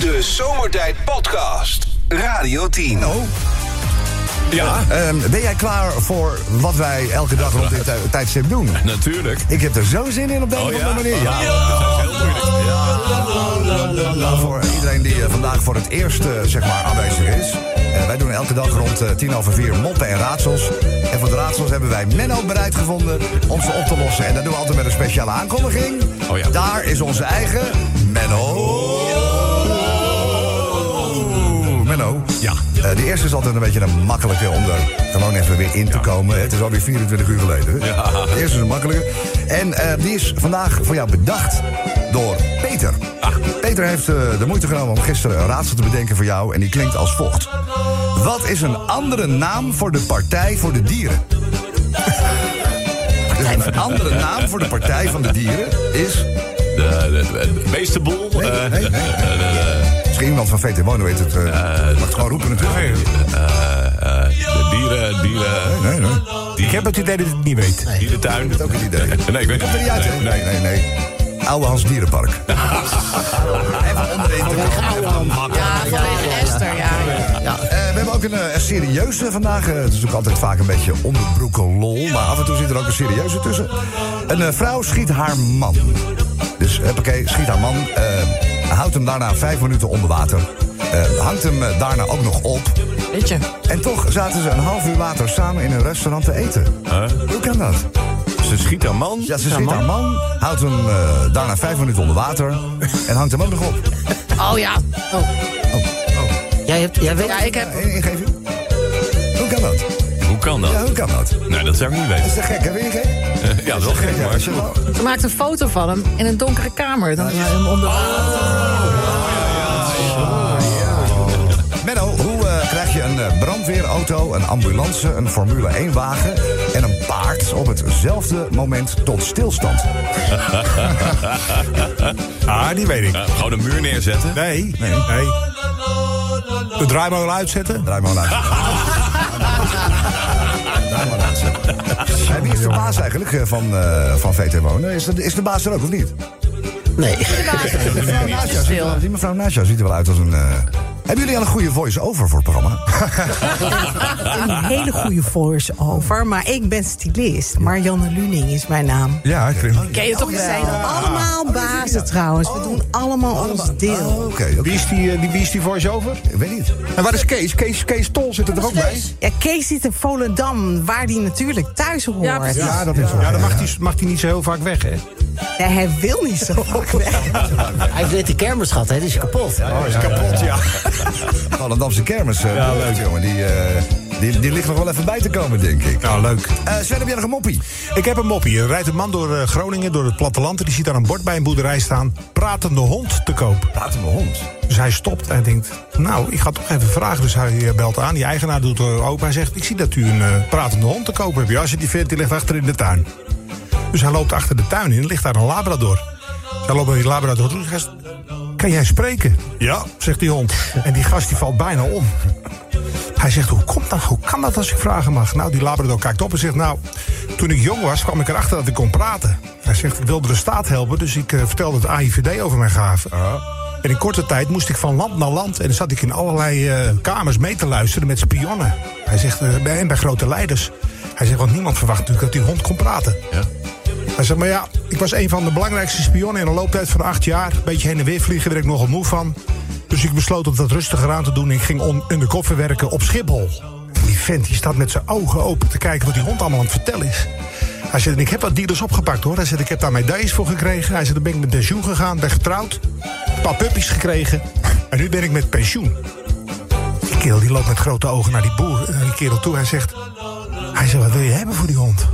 De Zomertijd Podcast. Radio 10. Oh. Ja, Ehm, ben jij klaar voor wat wij elke dag rond dit tij- tijdstip doen? natuurlijk. Ik heb er zo zin in op deze Oh ja? manier. Ja, moeilijk. Nou, voor iedereen die eh, vandaag voor het eerst eh, zeg maar, aanwezig is. Eh, wij doen elke dag rond eh, tien over vier moppen en raadsels. En voor de raadsels hebben wij Menno bereid gevonden om ze op te lossen. En dat doen we altijd met een speciale aankondiging. Oh ja. Daar is onze eigen Menno. Menno. Ja. Eh, de eerste is altijd een beetje een makkelijke om er gewoon even weer in te komen. Het is alweer 24 uur geleden. Ja. De eerste is een makkelijke. En eh, die is vandaag voor jou bedacht door Peter. Ah. Peter heeft eh, de moeite genomen om gisteren een raadsel te bedenken voor jou. En die klinkt als volgt. Wat is een andere naam voor de Partij voor de Dieren? dus een andere naam voor de Partij van de Dieren is... De, de, de beestenboel. Nee, eh, nee, nee. Misschien iemand van VT Wonen weet het. eh mag het gewoon roepen natuurlijk. eh, eh, de dieren, dieren, Nee, nee. Ik heb het idee dat ik het niet weet. dierentuin. Dat is ook een idee. Nee, ik weet Komt er niet uit? Nee, Nee, nee, nee. Oude Hans Dierenpark. Even onderin te komen. Ja, vanwege Esther, ja. Ja, eh, we hebben ook een, een serieuze vandaag. Het is natuurlijk altijd vaak een beetje onderbroeken lol. Maar af en toe zit er ook een serieuze tussen. Een vrouw schiet haar man. Dus, oké, schiet haar man. eh, houdt hem daarna vijf minuten onder water. eh, hangt hem eh, daarna ook nog op. Weet je. En toch zaten ze een half uur later samen in een restaurant te eten. Hoe kan dat? Ze schiet een man. Ja, ze schiet haar man, houdt hem eh, daarna vijf minuten onder water... en hangt hem ook nog op. Oh ja. Oh. Jij, hebt, jij weet... Ja, ik heb... Eh, ingeving? Hoe kan dat? Hoe kan dat? Ja, hoe kan dat? Nee, dat zou ik niet Dat weten. is te gek, hè? Weet je gek? Ja, dat is wel gek, maar... als je wel- Ze maakt een foto van hem in een donkere kamer. Dan hem onder Menno, hoe eh, krijg je een eh, brandweerauto, een ambulance, een Formule 1-wagen... en een paard op hetzelfde moment tot stilstand? Ah, die weet ik. Gewoon een muur neerzetten. Nee, Nee. nee. De draaimolen uitzetten. Draai maar Hey, Wie is de baas eigenlijk eh, van, eh, van VT Wonen? Is de, is de baas er ook of niet? Nee. Die mevrouw ziet, jou ziet er wel uit als een... eh, Hebben jullie al een goede voice-over voor het programma? een hele goede voice-over. Maar ik ben stylist. Marianne Luning is mijn naam. Ja, ik vind... Ken je toch We zijn allemaal bazen trouwens. We doen allemaal ons deel. Oh, Oké, oké. Wie is die, eh, die, wie is die voice-over? Ik weet niet. En waar is Kees? Kees, Kees Tol zit er ook bij. Ja, Kees zit in Volendam, waar die natuurlijk thuis hoort. Ja, precies. Ja, dat is Ja, dan mag hij mag die niet zo heel vaak weg, hè? Ja, hij wil niet zo vaak weg. Hij heeft net de kermis gehad, hè? Die is kapot. Oh, is kapot, ja. Volendamse kermis. Ja, leuk leuk. jongen. Die, eh, die, die ligt nog wel even bij te komen, denk ik. Nou, leuk. Eh Sven, heb jij nog een moppie? Ik heb een moppie. Er rijdt een man door Groningen, door het platteland... en die ziet daar een bord bij een boerderij staan... pratende hond te koop. Praten mijn hond. Dus hij stopt en denkt, nou, ik ga toch even vragen. Dus hij belt aan, die eigenaar doet er open. Hij zegt, ik zie dat u een pratende hond te koop hebt. Ja, als je die vindt, die ligt achter in de tuin. Dus hij loopt achter de tuin in, er ligt daar een labrador. Hij loopt naar die labrador toe. Kan jij spreken? Ja, zegt die hond. En die gast die valt bijna om. Hij zegt, hoe komt dat? Hoe kan dat als ik vragen mag? Nou, die labrador kijkt op en zegt, nou, toen ik jong was, kwam ik erachter dat ik kon praten. Hij zegt, ik wilde de staat helpen, dus ik eh, vertelde het AIVD over mij gaven. En in korte tijd moest ik van land naar land en dan zat ik in allerlei eh, kamers mee te luisteren met spionnen. Hij zegt, eh, bij, en bij grote leiders. Hij zegt, want niemand verwacht natuurlijk dat die hond kon praten. Ja. Hij zegt, maar ja, ik was een van de belangrijkste spionnen in een looptijd van acht jaar. Een beetje heen en weer vliegen, werd ik nogal moe van. Dus ik besloot om dat rustiger aan te doen. Ik ging on undercover werken op Schiphol. Die vent die staat met zijn ogen open te kijken wat die hond allemaal aan het vertellen is. Hij zegt, ik heb wat dealers opgepakt hoor. Hij zegt, ik heb daar medailles voor gekregen. Hij zegt, dan ben ik met pensioen gegaan, ben getrouwd. Een paar puppies gekregen. En nu ben ik met pensioen. Die kerel die loopt met grote ogen naar die boer, naar die kerel toe. Hij zegt, hij zegt, wat wil je hebben voor die hond?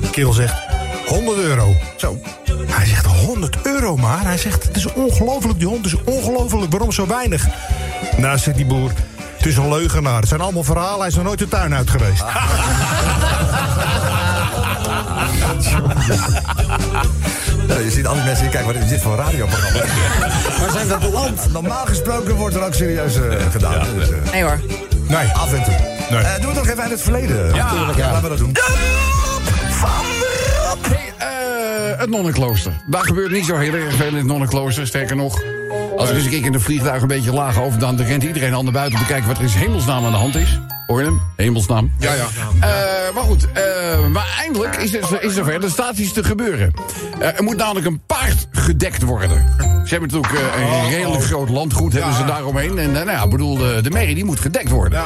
De kerel zegt, 100 euro. Zo. Hij zegt, 100 euro maar? Hij zegt, het is ongelooflijk, die hond is ongelooflijk. Waarom zo weinig? Nou, zegt die boer, het is een leugenaar. Het zijn allemaal verhalen, hij is nog nooit de tuin uit geweest. Ja, je ziet andere mensen die kijken, wat is dit voor een radioprogramma? Waar zijn we beland? Normaal gesproken wordt er ook serieus eh, gedaan. Dus, eh, Nee hoor. Nee. af en toe. Nee. Eh, doen we het nog even uit het verleden? Ja, laten we dat doen. Hey, eh, het nonnenklooster. Daar gebeurt niet zo heel erg veel in het nonnenklooster. Sterker nog, Als er eens een keer in de vliegtuig een beetje laag over, dan rent iedereen al naar buiten om te kijken wat er in hemelsnaam aan de hand is. Hoor je hem? Hemelsnaam. Ja, ja. Eh, maar goed, eh, maar eindelijk is het, is zover. Er staat iets te gebeuren. Eh, er moet namelijk een paard gedekt worden. Ze hebben natuurlijk een redelijk groot landgoed hebben ze daaromheen. En nou ja, ik bedoel, de, de merrie die moet gedekt worden.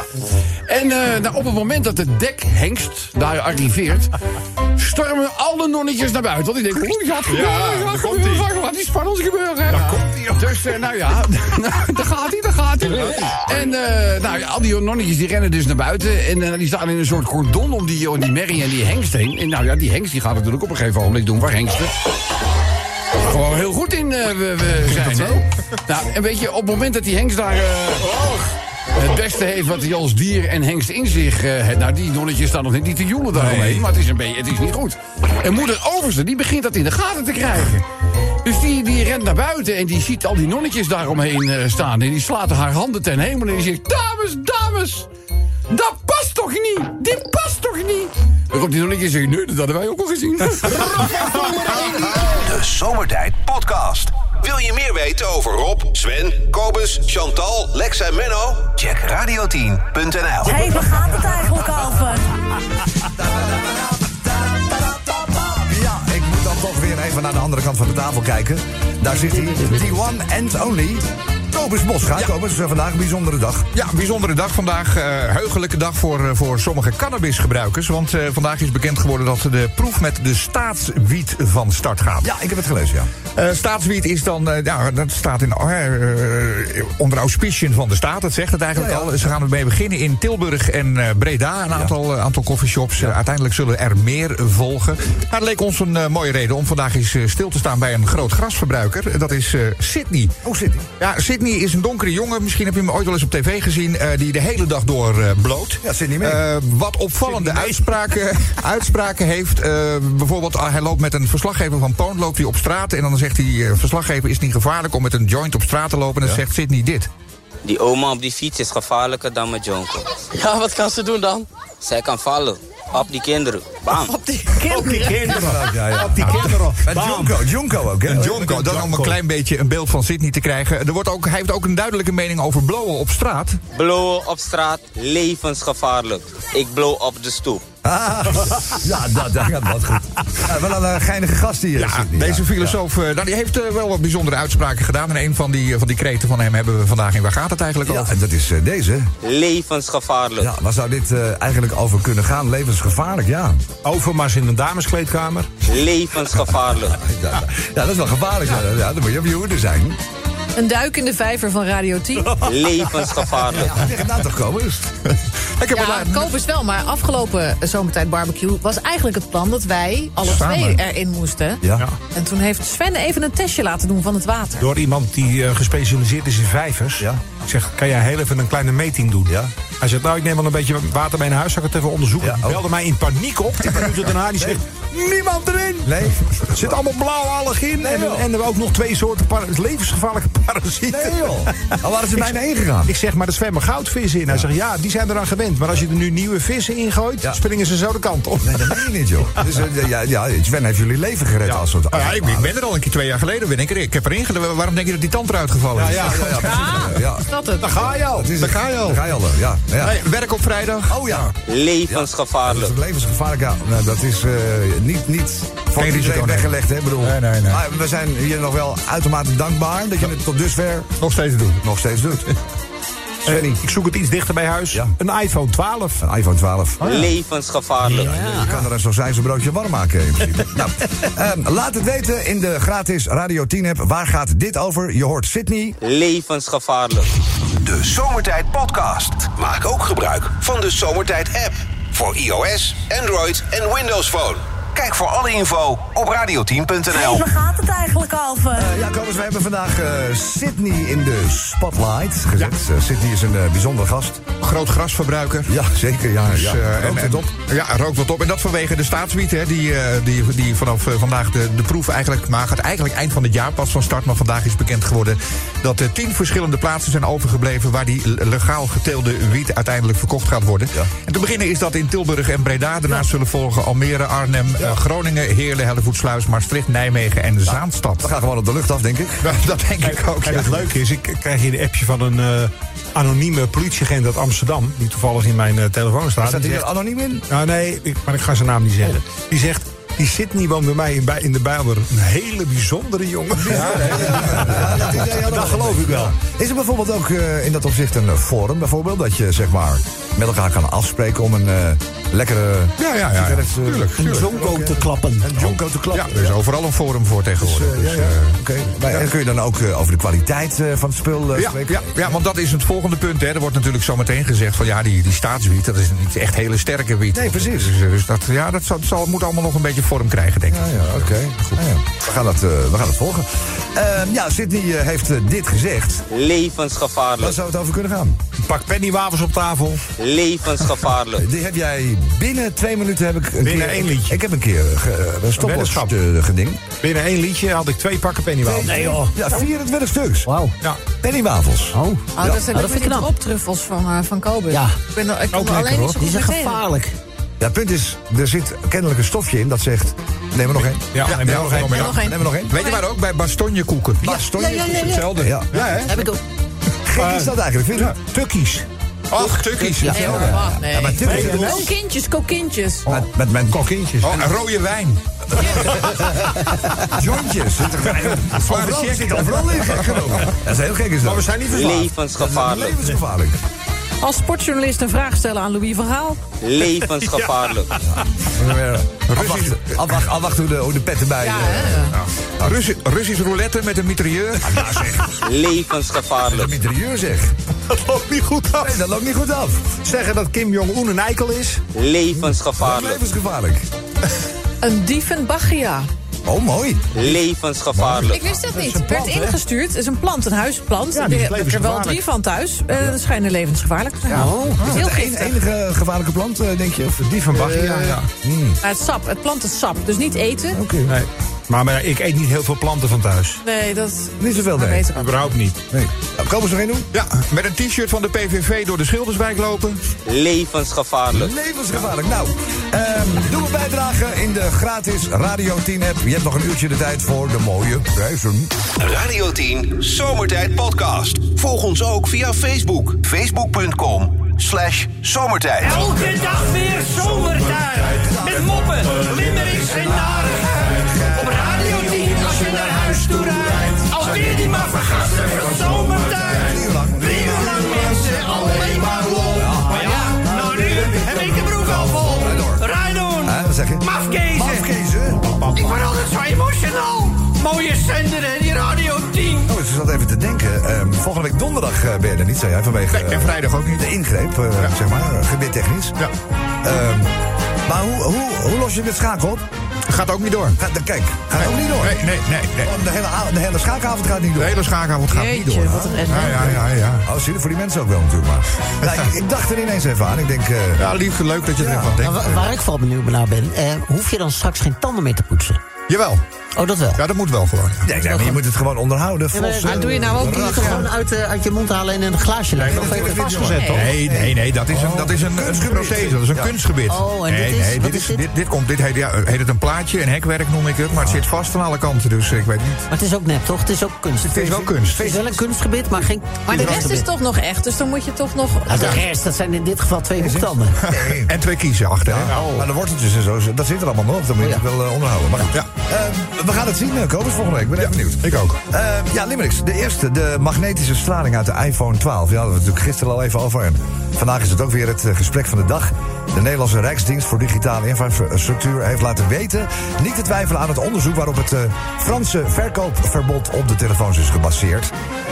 En nou, op het moment dat de dekhengst daar arriveert... stormen alle nonnetjes naar buiten. Want die denken, oeh, gaat gebeuren, Ja, gaat daar komt gebeuren, ie. gaat iets spannends gebeuren. Dus, nou ja, daar gaat hij, daar gaat hij. En nou, ja, al die nonnetjes die rennen dus naar buiten. En eh, die staan in een soort cordon om die, om die merrie en die hengst heen. En nou ja, die hengst die gaat natuurlijk op een gegeven moment doen waar hengsten gewoon heel goed in eh, we, we zijn. hè? Nou, en weet je, op het moment dat die hengst daar... eh, het beste heeft wat hij als dier en hengst in zich... heeft. nou, die nonnetjes staan nog niet te joelen daaromheen... maar het is, een beetje, het is niet goed. En moeder Overste, die begint dat in de gaten te krijgen. Dus die, die rent naar buiten en die ziet al die nonnetjes daaromheen eh, staan... en die slaat haar handen ten hemel en die zegt... Dames, dames, dat past toch niet? Dit past toch niet? Waarop die nonnetjes zeggen... Nee, dat hadden wij ook al gezien. De Zomertijd Podcast. Wil je meer weten over Rob, Sven, Kobus, Chantal, Lex en Menno? Check radio10.nl. Hé, waar gaat het eigenlijk over? Ja, ik moet dan toch weer even naar de andere kant van de tafel kijken. Daar zit hij, the one and only. Kobus Bosga. Kobus, eh, vandaag een bijzondere dag. Ja, bijzondere dag vandaag. eh heugelijke dag voor, eh, voor sommige cannabisgebruikers. Want vandaag is bekend geworden dat de proef met de staatswiet van start gaat. Ja, ik heb het gelezen, ja. Staatswiet is dan, ja, dat staat in, onder auspiciën van de staat. Dat zegt het eigenlijk Ja, ja. al. Ze gaan ermee beginnen in Tilburg en Breda. Een aantal, aantal coffeeshops. Uiteindelijk zullen er meer volgen. Maar het leek ons een mooie reden om vandaag eens stil te staan bij een groot grasverbruiker. Dat is Sydney. Oh, hij? Ja, Sydney is een donkere jongen. Misschien heb je hem ooit wel eens op tv gezien. eh, die de hele dag door eh, bloot. Ja, Sydney mee. Eh, wat opvallende uitspraken, uitspraken heeft. eh, bijvoorbeeld, ah, hij loopt met een verslaggever van Poon loopt hij op straat. En dan zegt die eh, verslaggever: Is het niet gevaarlijk om met een joint op straat te lopen? En dan zegt Sydney dit. Die oma op die fiets is gevaarlijker dan mijn jonko. Ja, wat kan ze doen dan? Zij kan vallen. Op die kinderen. Bam. Op die kinderen. Ja, ja. Op die kinderen. Met Junko, Junko ook, hè? Jonko, dan om een klein beetje een beeld van Sydney te krijgen. Er wordt ook, hij heeft ook een duidelijke mening over blowen op straat. Blowen op straat, levensgevaarlijk. Ik blow op de stoep. Ah, ja, dat, dat gaat wat goed. Ja, wel een eh, geinige gast hier. Ja, Sydney, deze ja. filosoof eh, nou, die heeft eh, wel wat bijzondere uitspraken gedaan. En een van die, eh, van die kreten van hem hebben we vandaag in Waar gaat het eigenlijk over? en dat is eh, deze. Levensgevaarlijk. Ja, waar zou dit eh, eigenlijk over kunnen gaan? Levensgevaarlijk, ja. Overmars in een dameskleedkamer. Levensgevaarlijk. Ja, ja, dat is wel gevaarlijk. Ja, ja, dan moet je op je hoede zijn. Een duik in de vijver van Radio 10. Levensgevaarlijk. Ja, nou toch komen. Ik heb Ja, daar- Kobus wel, maar afgelopen zomertijd barbecue was eigenlijk het plan dat wij alle Samen. twee erin moesten. Ja. En toen heeft Sven even een testje laten doen van het water. Door iemand die eh, gespecialiseerd is in vijvers. Ja. Ik zeg, kan jij heel even een kleine meting doen? Ja. Hij zegt, nou, ik neem wel een beetje water mee naar huis. Zal ik het even onderzoeken? Ja, Hij oh. belde mij in paniek op. Tien minuten daarna. Die zegt, niemand erin. Nee. Er zit allemaal blauwallig in. en, joh. en er ook nog twee soorten para- levensgevaarlijke parasieten. Nee joh. Al waren ze bijna ingegaan. Ik zeg, maar er zwemmen goudvissen in. Hij zegt, ja, die zijn eraan gewend. Maar als je er nu nieuwe vissen in gooit, Ja. springen ze zo de kant op. Nee, dat meen je niet, joh. Dus, eh, ja, ja, Sven heeft jullie leven gered als soort. Nou ja, ik, ben er al een keer twee jaar geleden. Ben ik, er. ik heb erin gedaan. Waarom denk je dat die tand eruit gevallen is? Ja, ja. Ja, ja. Ja. Dat het? Daar ga je al. Dat is Daar ga je al. Daar ga je al, ja. ja. Nee, werk op vrijdag. Oh ja. Dat Levensgevaarlijk. is levensgevaarlijk. Ja, nou, dat is eh, niet, niet voor iedereen weggelegd, hè? Bedoel, Nee, nee, nee. Maar we zijn hier nog wel uitermate dankbaar dat je het tot dusver Nog steeds doen. nog steeds doet. Eh, ik zoek het iets dichter bij huis. Ja. Een iPhone 12. Een iPhone 12. Levensgevaarlijk. Je kan er een sausijs broodje warm maken. in principe. nou, ehm, laat het weten in de gratis Radio 10 app. Waar gaat dit over? Je hoort Sydney. Levensgevaarlijk. De Zomertijd Podcast. Maak ook gebruik van de Zomertijd app. Voor iOS, Android en Windows Phone. Kijk voor alle info op radio10.nl. Waar gaat het eigenlijk over? Eh, ja, Kobus, we hebben vandaag eh, Sydney in de spotlight gezet. Eh, Sydney is een eh, bijzondere gast. Groot grasverbruiker. Ja, zeker. Ja, Dus, ja. eh, Rookt het op. Ja, rookt wat op. En dat vanwege de staatswiet, hè, die, eh, die, die vanaf eh, vandaag de, de proef eigenlijk... maar gaat eigenlijk eind van het jaar pas van start. Maar vandaag is bekend geworden dat er tien verschillende plaatsen zijn overgebleven... waar die le- legaal geteelde wiet uiteindelijk verkocht gaat worden. Ja. En te beginnen is dat in Tilburg en Breda. Daarna zullen volgen Almere, Arnhem, Groningen, Heerlen, Hellevoetsluis, Maastricht, Nijmegen en Zaanstad. We gaan gewoon op de lucht af, denk ik. Dat denk ik ook, En ja. het leuke is, ik krijg hier een appje van een eh, anonieme politieagent uit Amsterdam... die toevallig in mijn eh, telefoon staat. Staat Die hij er anoniem in? Nou, nee, ik, maar ik ga zijn naam niet zeggen. Die zegt, die Sydney woont bij mij in, bij, in de Bijlmer. Een hele bijzondere jongen. Ja, ja, Dat geloof ik wel. Is er bijvoorbeeld ook eh, in dat opzicht een eh, forum, bijvoorbeeld? Dat je zeg maar met elkaar kan afspreken om een eh, lekkere Ja, ja, ja. eh, Tuurlijk, Een jonko te klappen. Een jonko te Ja, klappen. er is overal een forum voor tegenwoordig. Eh, Dus, ja, ja. eh, En kun je dan ook eh, over de kwaliteit eh, van het spul eh, Ja, spreken? ja, ja, want dat is het volgende punt. Hè. Er wordt natuurlijk zo meteen gezegd van ja, die, die staatswiet, dat is niet echt hele sterke wiet. Nee, precies. Dus, eh, dus dat, ja, dat zal, zal, moet allemaal nog een beetje vorm krijgen, denk ik. Ja, ja, oké. Goed. Ja, ja. We, gaan dat, eh, we gaan het volgen. Ehm, ja, Sydney eh, heeft eh, dit gezegd. Waar Levensgevaarlijk. zou het over kunnen gaan? Pak pennywafels op tafel. Levensgevaarlijk. Die heb jij binnen twee minuten heb ik een Binnen keer, één liedje. Ik heb een keer eh, ge- een stopwatch eh, geding. Binnen één liedje had ik twee pakken pennywafels. Nee joh. Ja, 24 stuks. Wauw. Ja. Pennywafels. Oh, Oh, dat zijn ik droptruffels van, eh van Kobus. Ja. Ik ben er, ik kom Ook er lekker, alleen niet hoor. zo Die zijn gevaarlijk. Ja, het punt is, er zit kennelijk een stofje in dat zegt... Neem er nog één. Ja, neem er nog één. Er nog één. Neem er nog één. Weet je waar ook? Bij bastonjekoeken. Bastonje ja, ja, ja, is ja. hetzelfde. Ja. Ja, hè? Heb ik ook. Gek is dat eigenlijk, vind je? Tukkies. Ach, tukkies. Ja. Nee, nee. Ja, maar tukkies... Kokindjes, kokindjes. Met, met mijn Kokintjes. Oh, en rode wijn. jointjes. Zit er overal, in, gek genoeg. Dat is heel gek is dat. Maar we zijn niet verslaafd. Levensgevaarlijk. Levensgevaarlijk. Als sportjournalist een vraag stellen aan Louis van Gaal. Levensgevaarlijk. Afwachten, afwachten, afwachten hoe, de, hoe de pet erbij... Ja, eh? Russi- Russisch roulette met een mitrailleur. ja, zeg. Een Levensgevaarlijk. mitrailleur zeg. Dat loopt niet goed af. Nee, dat loopt niet goed af. Zeggen dat Kim Jong-un een eikel is. Levensgevaarlijk. Levensgevaarlijk. Een Diefenbachia. Oh, mooi. Levensgevaarlijk. Ik wist dat niet. is een Het werd ingestuurd. Het is een plant, een huisplant. Ja, Ja, die is heb ik er wel drie van thuis. Eh dat schijnen levensgevaarlijk te zijn. Oh. Het is heel Is dat de giftig. enige gevaarlijke plant, eh, denk je? Of? Die van Bach, ja. ja. Maar het sap, het plant het sap. Dus niet eten. Oké. Nee. Maar, maar ik eet niet heel veel planten van thuis. Nee, dat... Niet zoveel, nee. Überhaupt niet. Nee. Nou, komen ze nog één doen? Ja, met een t-shirt van de PVV door de Schilderswijk lopen. Levensgevaarlijk. Levensgevaarlijk. Nou, ehm, doe een bijdrage in de gratis Radio 10 app. Je hebt nog een uurtje de tijd voor de mooie prijzen. Radio 10 Zomertijd Podcast. Volg ons ook via Facebook. Facebook.com slash zomertijd. Elke dag weer zomertijd. Met moppen, limmerings en narigheid. Rijdt. Alweer die maar vergassen van zomertijd. Drie uur lang mensen, alleen maar lol. Maar ja, nou nu heb ik de broek al vol. Rijdoen, Hè, wat zeg je? mafkezen. Mafkezen. Ik word altijd zo emotional. Mooie zender hè, die Radio 10. Oh, ik zat even te denken. ehm, volgende week donderdag eh, ben je er niet, zei jij, vanwege... En eh, vrijdag ook niet. De ingreep, eh, zeg maar, eh, gebiedtechnisch. Ja. Ehm, maar hoe, hoe, hoe los je dit schakel op? Gaat ook niet door. Kijk, gaat ook niet door. Nee, nee, nee. nee. De hele, de hele schaakavond gaat niet door. De hele schaakavond gaat niet door. Wat een Ja, ja, ja, ja. Oh, zie je, voor die mensen ook wel natuurlijk. Maar nou, ik, ik dacht er ineens even aan. Ik denk, eh, Ja, lief, leuk dat je er even aan Nou, denkt. wa- waar ik vooral benieuwd naar ben, eh, hoef je dan straks geen tanden meer te poetsen? Jawel. Oh, dat wel. Ja, dat moet wel gewoon. ja. nee, nee, maar je moet het gewoon onderhouden. Ja, maar- doe je nou ook niet gewoon uit, eh, uit je mond halen en in een glaasje leggen? Of even vastgezet, toch? Nee, nee, nee, dat is een, dat is een, een prothese, dat is een Ja. kunstgebied. Oh, en dit nee, is- nee, dit, is is, dit? dit, dit komt, dit heet, ja, heet het een plaatje, een hekwerk noem ik het, maar het zit vast aan alle kanten, dus ik weet niet. Maar het is ook nep, toch? Het is ook kunst. Het is wel kunst. Het is wel een kunstgebied, maar geen Maar de rest is toch nog echt. Dus dan moet je toch nog... Nou, de rest, dat zijn in dit geval twee hoektanden. En twee kiezen achter. Ja, Maar de worteltjes en zo, dat zit er allemaal nog. Dat moet je Oh, ja. wel eh, onderhouden. Maar goed. Ja. Eh, we gaan het zien, uh, Kobus, volgende week. Ik ben even benieuwd. Ik ook. Eh, ja, Limericks. De eerste, de magnetische straling uit de iPhone 12. Ja, hadden we het natuurlijk gisteren al even over. En vandaag is het ook weer het eh, gesprek van de dag. De Nederlandse Rijksdienst voor Digitale Infrastructuur heeft laten weten... niet te twijfelen aan het onderzoek waarop het eh, Franse verkoopverbod op de telefoons is gebaseerd.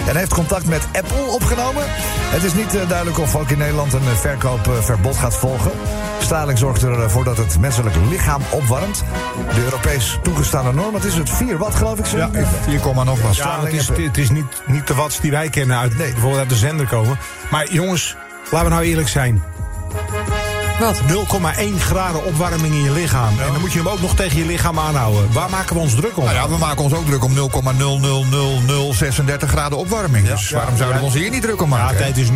En heeft contact met Apple opgenomen. Het is niet eh, duidelijk of ook in Nederland een eh, verkoopverbod gaat volgen. Straling zorgt ervoor dat het menselijk lichaam opwarmt. De Europees toegestane norm, wat is het? 4 watt geloof ik zo? Ja, 4, nog wat. Ja, het is, het is niet, niet de watts die wij kennen uit, bijvoorbeeld uit de zender komen. Maar jongens, laten we nou eerlijk zijn. Wat? 0,1 graden opwarming in je lichaam. En dan moet je hem ook nog tegen je lichaam aanhouden. Waar maken we ons druk om? Nou ja, we maken ons ook druk om 0,0000036 graden opwarming. Dus waarom zouden we ons hier niet druk om Ja, maken? tijd is 0-0.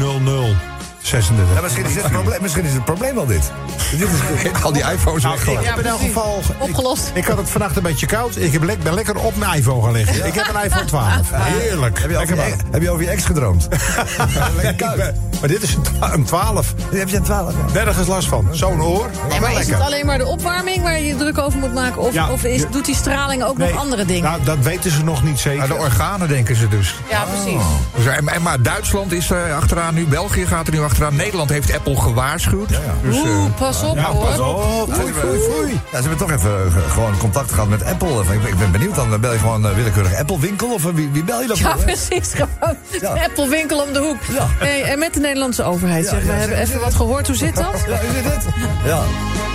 36. Ja, misschien, is het probleem, misschien is het probleem wel dit. dit is, Al die iPhones Nou, weggooien. ik heb in elk geval... Opgelost. Ik, ik had het vannacht een beetje koud. Ik heb lek- ben lekker op mijn iPhone gaan liggen. Ik heb een iPhone 12. Heerlijk. heb, je over je, heb je over je ex gedroomd? Lekker koud. Maar dit is een twa- een 12. Heb je een 12? Ja. Nergens last van. Zo'n oor. Nee, maar is het alleen maar de opwarming waar je druk over moet maken? Of, Ja. of is, doet die straling ook nog andere dingen? Nou, dat weten ze nog niet zeker. Nou, de organen denken ze dus. ja, precies. Dus, en, en maar Duitsland is er achteraan nu, België gaat er nu achteraan. Nederland heeft Apple gewaarschuwd. Dus, eh, Oeh, pas op Ja, hoor. pas op. Foei, foei, foei. Ja, ze hebben toch even eh, gewoon contact gehad met Apple. Ik ben, ik ben benieuwd, dan bel je gewoon een willekeurig Apple-winkel? Of eh, wie, wie bel je dan Ja, voor? precies. Gewoon Ja. de Apple winkel om de hoek. Hey, en met de Nederlandse overheid. Ja, zeg, we ja, hebben even wat gehoord. Hoe zit dat? Ja, hoe zit het? Ja,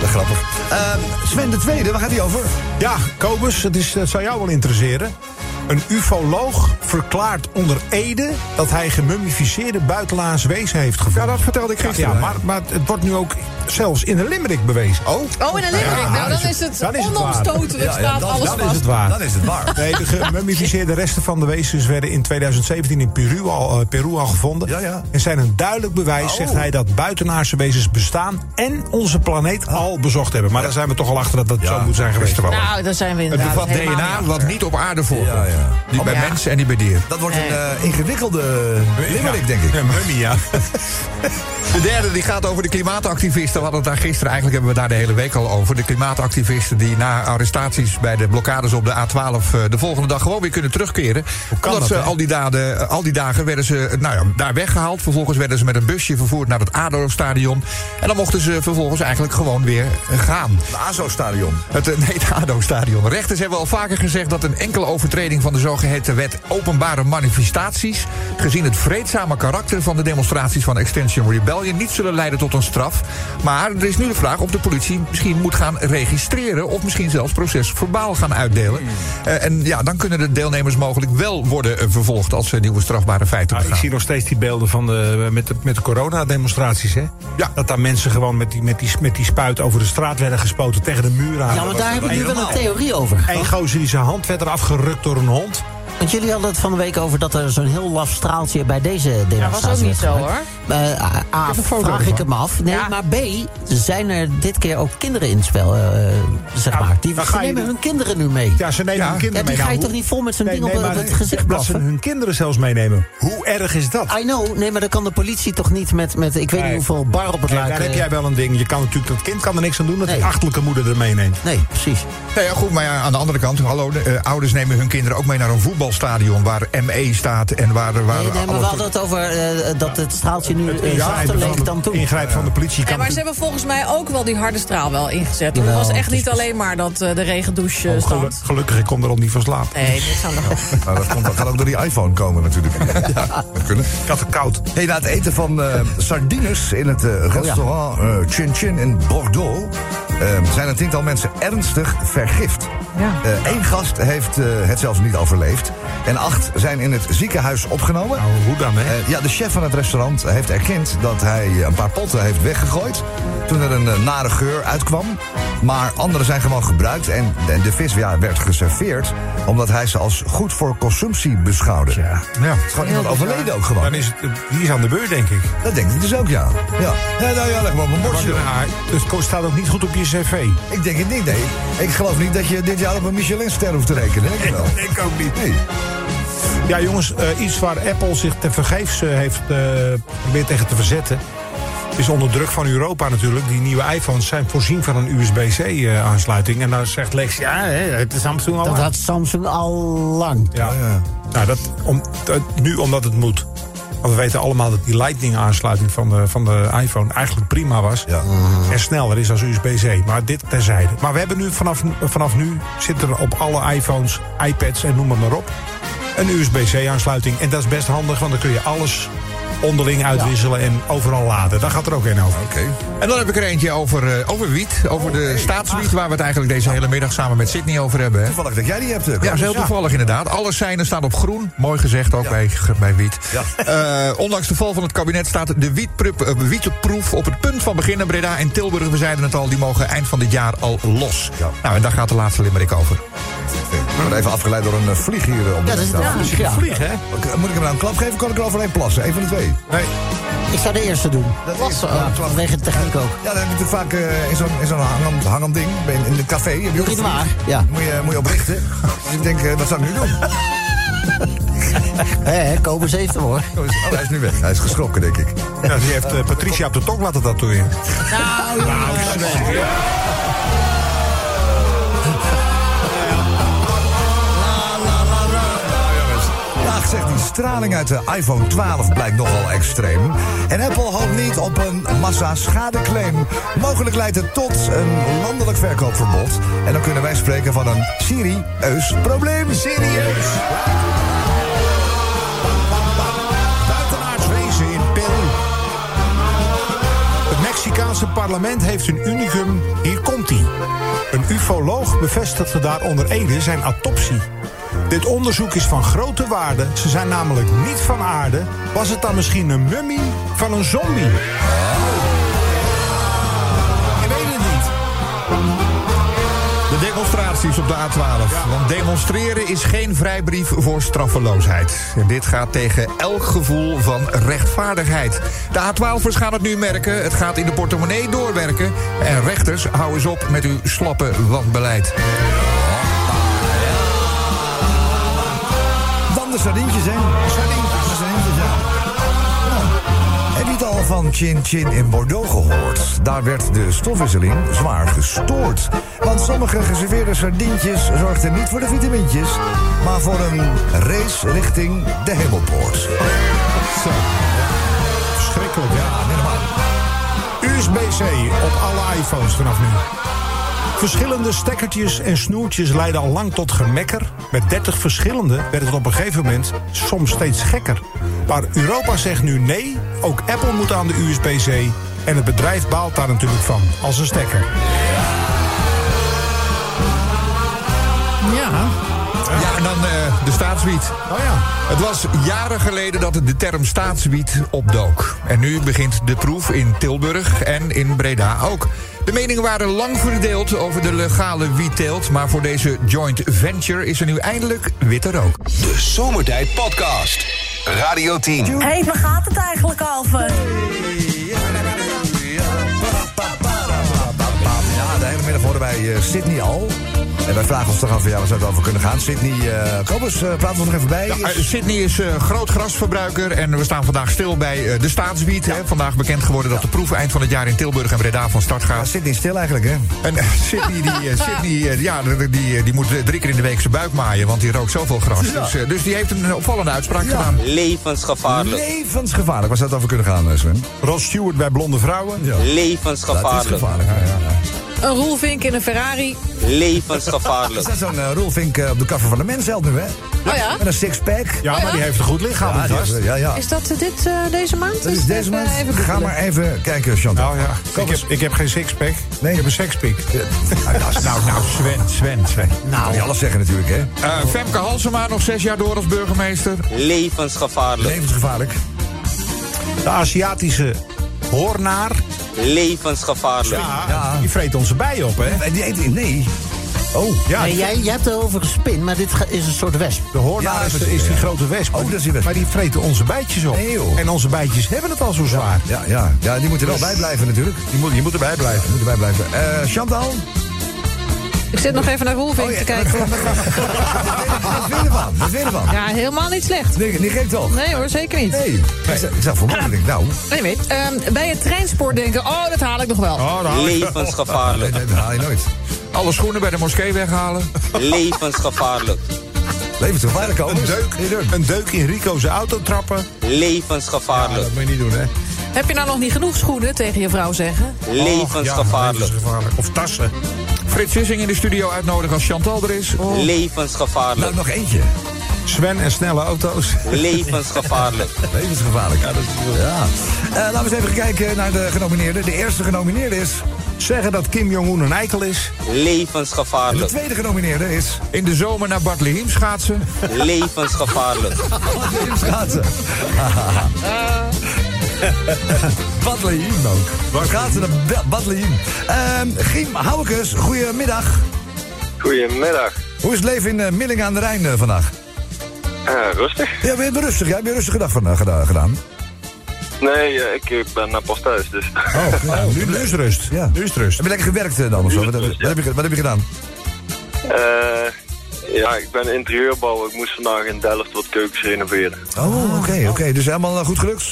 dat is grappig. Ehm, Sven de Tweede, waar gaat hij over? Ja, Kobus, het, is, het zou jou wel interesseren. Een ufoloog verklaart onder Ede dat hij gemummificeerde buitenlaars wezen heeft gevonden. Ja, dat vertelde ik gisteren. Ja, maar, maar het wordt nu ook zelfs in de Limerick bewezen. Oh, Oh, in een limerick. Ja, nou, dan dan is het- het dan is het waar. onomstotelijk. Ja, ja, staat dan- alles Dan vast. is het waar. Dan is het waar. Nee, de gemummificeerde resten van de wezens werden in 2017 in Peru al, eh, Peru al gevonden. Ja, ja. En zijn een duidelijk bewijs, Oh. zegt hij, dat buitenaardse wezens bestaan en onze planeet al bezocht hebben. Maar daar zijn we toch al achter dat dat zo moet zijn geweest. Nou, daar zijn we het inderdaad bevat helemaal DNA wat niet op aarde voorkomt. Ja, ja. Niet bij Ja. mensen en niet bij dieren. Dat wordt een eh, ingewikkelde limerick, denk ik. Ja, mummie, ja. De derde die gaat over de klimaatactivisten. We hadden het daar gisteren, eigenlijk hebben we daar de hele week al over. De klimaatactivisten die na arrestaties bij de blokkades op de A12 eh, de volgende dag gewoon weer kunnen terugkeren. Omdat dat, ze al die, dagen, eh, al die dagen werden ze eh, nou ja, daar weggehaald. Vervolgens werden ze met een busje vervoerd naar het ADO-stadion. En dan mochten ze vervolgens eigenlijk gewoon weer gaan. Het ASO-stadion. Het, nee, het ADO-stadion. Rechters hebben al vaker gezegd dat een enkele overtreding van de zogeheten wet openbare manifestaties, gezien het vreedzame karakter van de demonstraties van Extension Rebellion, niet zullen leiden tot een straf. Maar er is nu de vraag of de politie misschien moet gaan registreren of misschien zelfs procesverbaal gaan uitdelen. Eh, en ja, dan kunnen de deelnemers mogelijk wel worden eh, vervolgd als ze nieuwe strafbare feiten Nou, ik begaan. zie nog steeds die beelden van de, met de, met de coronademonstraties, hè? Ja. Dat daar mensen gewoon met die, met, die, met die spuit over de straat werden gespoten tegen de muur aan. Ja, maar daar heb ik nu wel een theorie over. Eén gozer die zijn hand werd eraf gerukt door een hond. Want jullie hadden het van de week over dat er zo'n heel laf straaltje bij deze demonstratie Ja, was ook niet zo hoor. Eh, A, foto vraag ik hem af. Nee, Ja. maar B, zijn er dit keer ook kinderen in het spel, eh, zeg Ja, maar. Die ze nemen de- hun kinderen nu mee. Ja, ze nemen hun Ja, kinderen die mee. ga je Nou, toch niet vol met zo'n nee, ding nee, op, maar op het gezicht Dat ze blaffen? hun kinderen zelfs meenemen. Hoe erg is dat? I know, nee, maar dan kan de politie toch niet met, met ik weet Nee. niet hoeveel bar op het luik... daar heb jij wel een ding. Je kan natuurlijk, dat kind kan er niks aan doen dat Nee. die achterlijke moeder er meeneemt. Nee, precies. Nou ja, goed, maar ja, aan de andere kant, hallo, de, eh, ouders nemen hun kinderen ook mee naar een voetbalstadion waar ME staat en waar, waar Nee, nee, maar we hadden het over eh, dat het straaltje nu Ja, zachter leek dan toen. Ingrijp van de politie Ja, kan maar ze hebben volgens mij ook wel die harde straal wel ingezet. het was echt niet alleen maar dat eh, de regendouche Oh, gelu- gelukkig, ik kon er al niet van slapen. Nee, niks aan de hand. Nou, dat, komt, dat gaat ook door die iPhone komen natuurlijk. Ja, dat kunnen. Ik had het koud. Hey, na het eten van sardines in het eh, restaurant Chin Chin in Bordeaux... eh, zijn een tiental mensen ernstig vergift. Eén gast heeft eh, het zelfs niet overleefd. En acht zijn in het ziekenhuis opgenomen. Nou, hoe dan, hè? Eh, ja, de chef van het restaurant heeft erkend dat hij een paar potten heeft weggegooid. Toen er een eh, nare geur uitkwam. Maar andere zijn gewoon gebruikt. En, en de vis ja, werd geserveerd omdat hij ze als goed voor consumptie beschouwde. Ja. Ja. Het is gewoon iemand overleden ook gewoon. Dan is het, die is aan de beurt, denk ik. Dat denk ik dus ook, ja. Ja, ja nou ja, leg maar op een bordje. Ja, het staat ook niet goed op je cv. Ik denk het niet, nee. Ik geloof niet dat je dit jaar op een Michelinster hoeft te rekenen. Denk ik wel. Ik ook niet. Nee. Ja, jongens, eh, iets waar Apple zich tevergeefs eh, heeft uh, geprobeerd tegen te verzetten. Is onder druk van Europa natuurlijk. Die nieuwe iPhones zijn voorzien van een USB-C-aansluiting. en dan zegt Lex, ja, hè, het is Samsung al Dat had Samsung al lang. Ja. Nou, dat, om, dat- nu omdat het moet. Want we weten allemaal dat die Lightning-aansluiting van de, van de iPhone eigenlijk prima was. Ja. En sneller is als USB-C. Maar dit terzijde. Maar we hebben nu vanaf, vanaf nu zit er op alle iPhones, iPads en noem maar op. Een USB-C-aansluiting. En dat is best handig, want dan kun je alles onderling uitwisselen en overal laden. Daar gaat er ook een over. Oké. En dan heb ik er eentje over, eh, over wiet. Over de staatswiet, waar we het eigenlijk deze hele middag samen met Sydney over hebben. Hè. Toevallig dat jij die hebt. eh, Ja, dat is heel Ja. toevallig inderdaad. Alle seinen staan op groen. Mooi gezegd ook bij, bij wiet. Ja. Eh, ondanks de val van het kabinet staat de wietproef, eh, wietproef op het punt van beginnen. Breda en Tilburg, we zeiden het al, die mogen eind van dit jaar al los. Ja. Nou, en daar gaat de laatste limerick over. Ik word even afgeleid door een eh, vlieg hier eh, op de Ja, dat is tafel. een vlieg, ja. Vlieg, hè? Oké, Moet ik hem nou een klap geven? Kan ik er overheen plassen? Eén van de twee. Nee. Ik zou de eerste doen. Dat Was, is- uh, ja, vanwege de techniek ook. Ja, dat heb je natuurlijk vaak eh, in zo'n in zo'n hangend, hangend ding. In, in het café. Heb je een ja. Moet je, moet je oprichten. Dus ik denk, wat zou ik nu doen? Hé, Kobus heeft hem hoor. Oh, oh, hij is nu weg. Hij is geschrokken, denk ik. Ja, die heeft Patricia op de tong laten tatoeëren. Zegt die straling uit de iPhone 12 blijkt nogal extreem. En Apple hoopt niet op een massa-schadeclaim. Mogelijk leidt het tot een landelijk verkoopverbod. En dan kunnen wij spreken van een serieus probleem. Serieus. Het Mexicaanse parlement heeft een unicum. Hier komt hij. Een ufoloog bevestigde daar onder Ede zijn autopsie. Dit onderzoek is van grote waarde. Ze zijn namelijk niet van aarde. Was het dan misschien een mummie van een zombie? Ik weet het niet. De demonstraties op de A12. Want demonstreren is geen vrijbrief voor straffeloosheid. En dit gaat tegen elk gevoel van rechtvaardigheid. De A12'ers gaan het nu merken. Het gaat in de portemonnee doorwerken. En rechters, hou eens op met uw slappe wanbeleid. De sardientjes, hè? Sardientjes. Heb je het al van Chin Chin in Bordeaux gehoord? Daar werd de stofwisseling zwaar gestoord. Want sommige geserveerde sardientjes zorgden niet voor de vitamintjes... maar voor een race richting de hemelpoort. Zo. Verschrikkelijk, ja. Normaal. USB-C op alle iPhones vanaf nu. Verschillende stekkertjes en snoertjes leiden al lang tot gemekker. Met 30 verschillende werd het op een gegeven moment soms steeds gekker. Maar Europa zegt nu nee, ook Apple moet aan de USB-C. En het bedrijf baalt daar natuurlijk van, als een stekker. Ja. Ja, en dan eh, de staatswiet. Oh ja. Het was jaren geleden dat de term staatswiet opdook. En nu begint de proef in Tilburg en in Breda ook. De meningen waren lang verdeeld over de legale wietteelt... maar voor deze joint venture is er nu eindelijk witte rook. De Zomertijd Podcast. Radio 10. Hé, hey, waar gaat het eigenlijk over? Ja, de hele middag horen wij eh, Sydney al. En wij vragen ons toch af, ja, waar zou het over kunnen gaan? Sydney, eh Kobus, eh, praten we nog even bij. Ja, eh, Sydney is eh, groot grasverbruiker en we staan vandaag stil bij eh, de staatswiet. Hè. Vandaag bekend geworden dat de proef eind van het jaar in Tilburg en Breda van start gaat. Sydney is stil eigenlijk, hè? En Sydney, die, Sydney ja, die, die, die moet drie keer in de week zijn buik maaien, want die rookt zoveel gras. Ja. Dus, dus die heeft een opvallende uitspraak gedaan. Levensgevaarlijk. Levensgevaarlijk. Waar zou het over kunnen gaan, eh, Sven? Rod Stewart bij blonde vrouwen. Ja. Dat is Levensgevaarlijk. gevaarlijk. Ja, ja, ja. Een roelvink in een Ferrari. Is Levensgevaarlijk. dat zo'n uh, Roelvink eh, op de cover van de mensheld nu, hè? Oh ja? Met een sixpack. Ja, maar die heeft een goed lichaam. Ja, ja, ja. Is dat eh, dit eh, deze maand? Dat is deze maand. Even Ga maar even kijken, Chantal. Nou ja, ik heb, ik heb geen sixpack. Nee. Ik heb een sexpack. Nou, ja, Nou, nou, Sven, Sven, Sven. kan niet alles zeggen natuurlijk, hè? Eh, Femke Halsema nog zes jaar door als burgemeester. Levensgevaarlijk. Levensgevaarlijk. De Aziatische hoornaar. Levensgevaarlijk. Ja. Die vreet onze bijen op, hè? En die eet... Nee. Oh, Ja, Nee, jij, jij hebt het over een spin, maar dit is een soort wesp. de hoornaar Ja, is, die ja. grote wesp. Oh, dat is die wesp. Maar die vreten onze bijtjes op. Nee. En onze bijtjes hebben het al zo zwaar. Ja, ja, ja, die moeten er wel bij blijven natuurlijk. Die moet, je moet erbij blijven. Moeten erbij blijven. Eh Chantal? Ik zit nog even naar roelvink Oh, ja. te kijken. Wat vind je ervan? Wat vind je ervan? Ja, helemaal niet slecht. Nee, niet gek toch? Nee hoor, zeker niet. Nee. Ik zou voor mij denk nou... Anyway, ehm, bij het treinspoor denken, oh, dat haal ik nog wel. Oh, daar haal ik- Levensgevaarlijk. Nee, dat haal je nooit. Alle schoenen bij de moskee weghalen. Levensgevaarlijk. Levensgevaarlijk komen. Een deuk, een deuk in Rico's auto trappen. Levensgevaarlijk. Dat moet je niet doen, hè? Heb je nou nog niet genoeg schoenen tegen je vrouw zeggen? Levensgevaarlijk. levensgevaarlijk. Of tassen. Frits Sissing in de studio uitnodigen als Chantal er is. Levensgevaarlijk. Nou, nog eentje. Sven en snelle auto's. Levensgevaarlijk. Levensgevaarlijk. Ja, dat is ja. Eh, laten we eens even kijken naar de genomineerden. De eerste genomineerde is... Zeggen dat Kim Jong-un een eikel is. En de Levensgevaarlijk. tweede genomineerde is... In de zomer naar Bart Lehiem schaatsen. Levensgevaarlijk. Tim Schaatsen. Bad Lehiem ook. Waar schaatsen naar Ba- Bad Lehiem. Ehm Giem Houwekes, goedemiddag. Goedemiddag. Hoe is het leven in eh, Millingen aan de Rijn eh, vandaag? rustig. Ja, ben je rustig? Ja, heb je een rustige dag van, geda- gedaan? Nee, ik ben naar pas thuis, dus... Oh, nou, nu, nu is rust. Ja. Nu is rust. Heb je lekker gewerkt dan of zo? Wat, wat, heb je, wat heb je gedaan? Eh, ja, ik ben interieurbouwer. Ik moest vandaag in Delft wat keukens renoveren. Oh, oké, oké. Dus helemaal goed gelukt?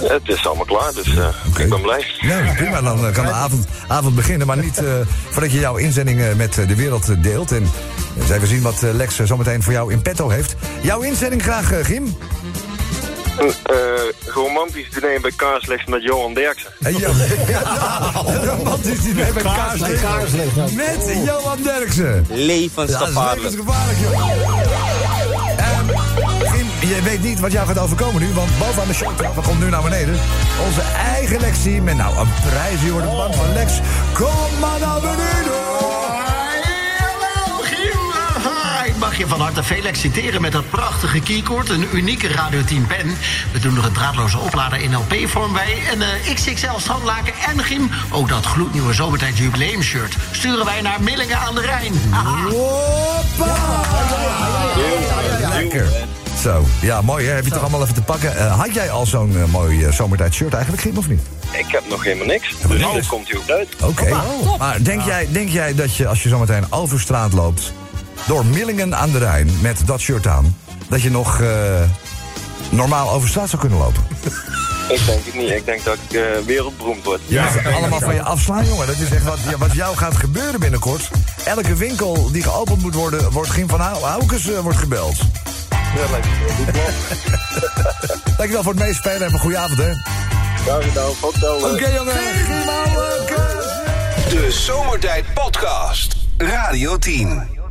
Het is allemaal klaar, dus eh, ik ben blij. Ja, prima. Dan eh, kan de avond, avond beginnen. Maar niet eh, voordat je jouw inzending met de wereld deelt. En eens even zien wat eh, Lex zometeen voor jou in petto heeft. Jouw inzending graag, eh, Gim. Een eh, romantisch diner bij Kaarslicht met Johan Derksen. En Jo- Een romantisch diner bij Kaarslicht. Met Johan Derksen. Levensgevaarlijk. Ja, dat is levensgevaarlijk, joh. Je weet niet wat jou gaat overkomen nu, want bovenaan de showtrap, komt nu naar beneden. Onze eigen Lexie met nou een prijs. Je wordt de bank van Lex. Kom maar naar beneden. Mag je van harte feliciteren met dat prachtige keycord. Een unieke Radio 10 pen. We doen er een draadloze oplader in LP-vorm bij. Een eh, XXL strandlaken en Gim. Ook dat gloednieuwe zomertijd jubileumshirt. Sturen wij naar Millingen aan de Rijn. Haha. Lekker. Zo, ja, mooi hè. Heb je toch allemaal even te pakken. Eh, had jij al zo'n eh, mooi uh, zomertijd shirt eigenlijk, Gim, of niet? Ik heb nog helemaal niks. Dus dit komt hij ook uit. Oké. Maar denk jij, denk jij dat je als je zometeen over straat loopt... door Millingen aan de Rijn met dat shirt aan... dat je nog eh, normaal over straat zou kunnen lopen? Ik denk het niet. Ik denk dat ik wereldberoemd word. Ja, allemaal van je afslaan, jongen. Dat is echt wat, ja, wat jou gaat gebeuren binnenkort. Elke winkel die geopend moet worden, wordt Gim van Hou- Houkes eh, wordt gebeld. Ja, lijkt me een goed plan. Dankjewel voor het meespelen en een goede avond, hè. Graag gedaan. Eh, Oké, jongen. De Zomertijd Podcast. Radio 10.